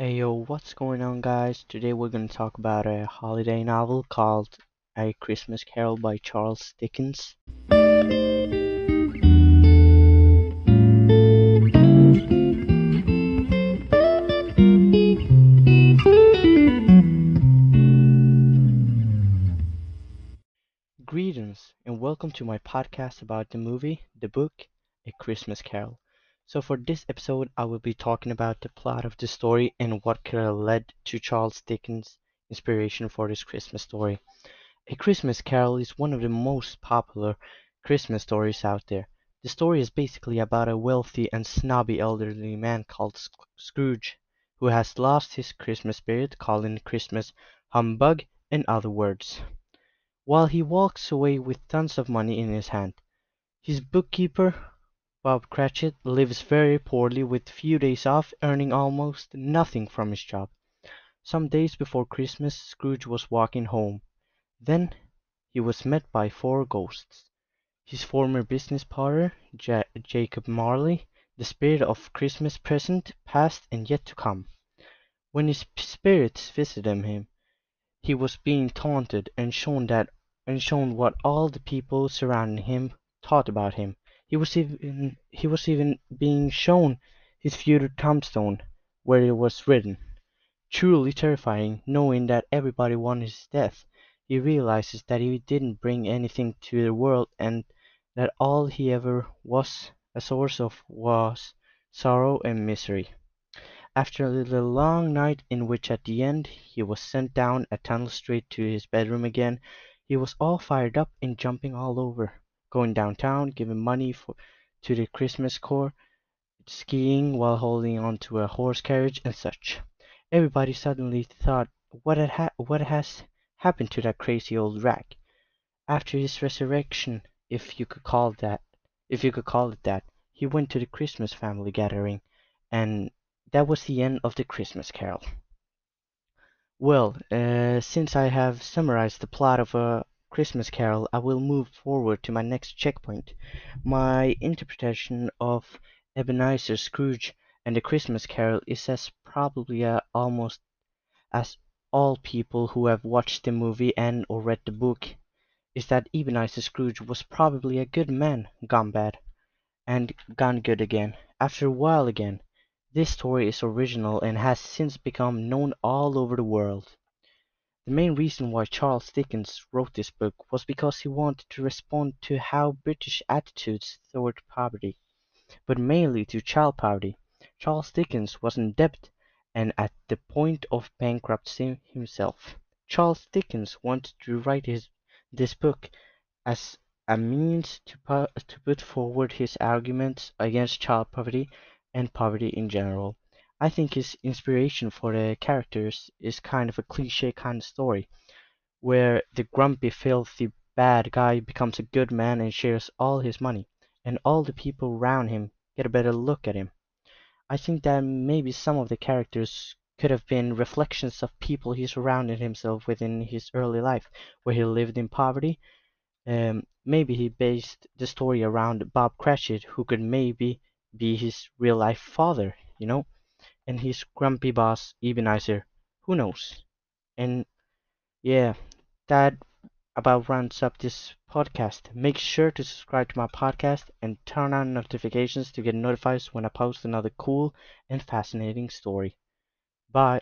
Hey yo, what's going on guys? Today we're going to talk about a holiday novel called A Christmas Carol by Charles Dickens. Greetings and welcome to my podcast about the movie, the book, A Christmas Carol. So for this episode, I will be talking about the plot of the story and what could have led to Charles Dickens' inspiration for this Christmas story. A Christmas Carol is one of the most popular Christmas stories out there. The story is basically about a wealthy and snobby elderly man called Scrooge, who has lost his Christmas spirit, calling Christmas humbug and other words. While he walks away with tons of money in his hand, his bookkeeper Bob Cratchit lives very poorly with few days off, earning almost nothing from his job. Some days before Christmas Scrooge was walking home. Then he was met by four ghosts. His former business partner, ja Jacob Marley, the spirit of Christmas present, past, and yet to come. When his spirits visited him, he was being taunted and shown that and shown what all the people surrounding him thought about him. He was even he was even being shown his future tombstone, where it was written, "Truly terrifying, knowing that everybody wanted his death, he realizes that he didn't bring anything to the world and that all he ever was a source of was sorrow and misery." After the long night in which at the end he was sent down a tunnel straight to his bedroom again, he was all fired up and jumping all over going downtown, giving money for, to the Christmas corps, skiing while holding on to a horse carriage, and such. Everybody suddenly thought, what, had ha- what has happened to that crazy old rag? After his resurrection, if you could call that, if you could call it that, he went to the Christmas family gathering, and that was the end of the Christmas Carol. Well, uh, since I have summarized the plot of a Christmas Carol, I will move forward to my next checkpoint. My interpretation of Ebenezer Scrooge and the Christmas Carol is as probably uh, almost as all people who have watched the movie and or read the book is that Ebenezer Scrooge was probably a good man gone bad and gone good again after a while again. This story is original and has since become known all over the world. The main reason why Charles Dickens wrote this book was because he wanted to respond to how British attitudes toward poverty, but mainly to child poverty. Charles Dickens was in debt and at the point of bankruptcy himself. Charles Dickens wanted to write his, this book as a means to, to put forward his arguments against child poverty and poverty in general. I think his inspiration for the characters is kind of a cliche kind of story, where the grumpy, filthy, bad guy becomes a good man and shares all his money, and all the people around him get a better look at him. I think that maybe some of the characters could have been reflections of people he surrounded himself with in his early life, where he lived in poverty. Um, maybe he based the story around Bob Cratchit, who could maybe be his real life father, you know? And his grumpy boss Ebenezer. Who knows? And yeah, that about rounds up this podcast. Make sure to subscribe to my podcast and turn on notifications to get notified when I post another cool and fascinating story. Bye.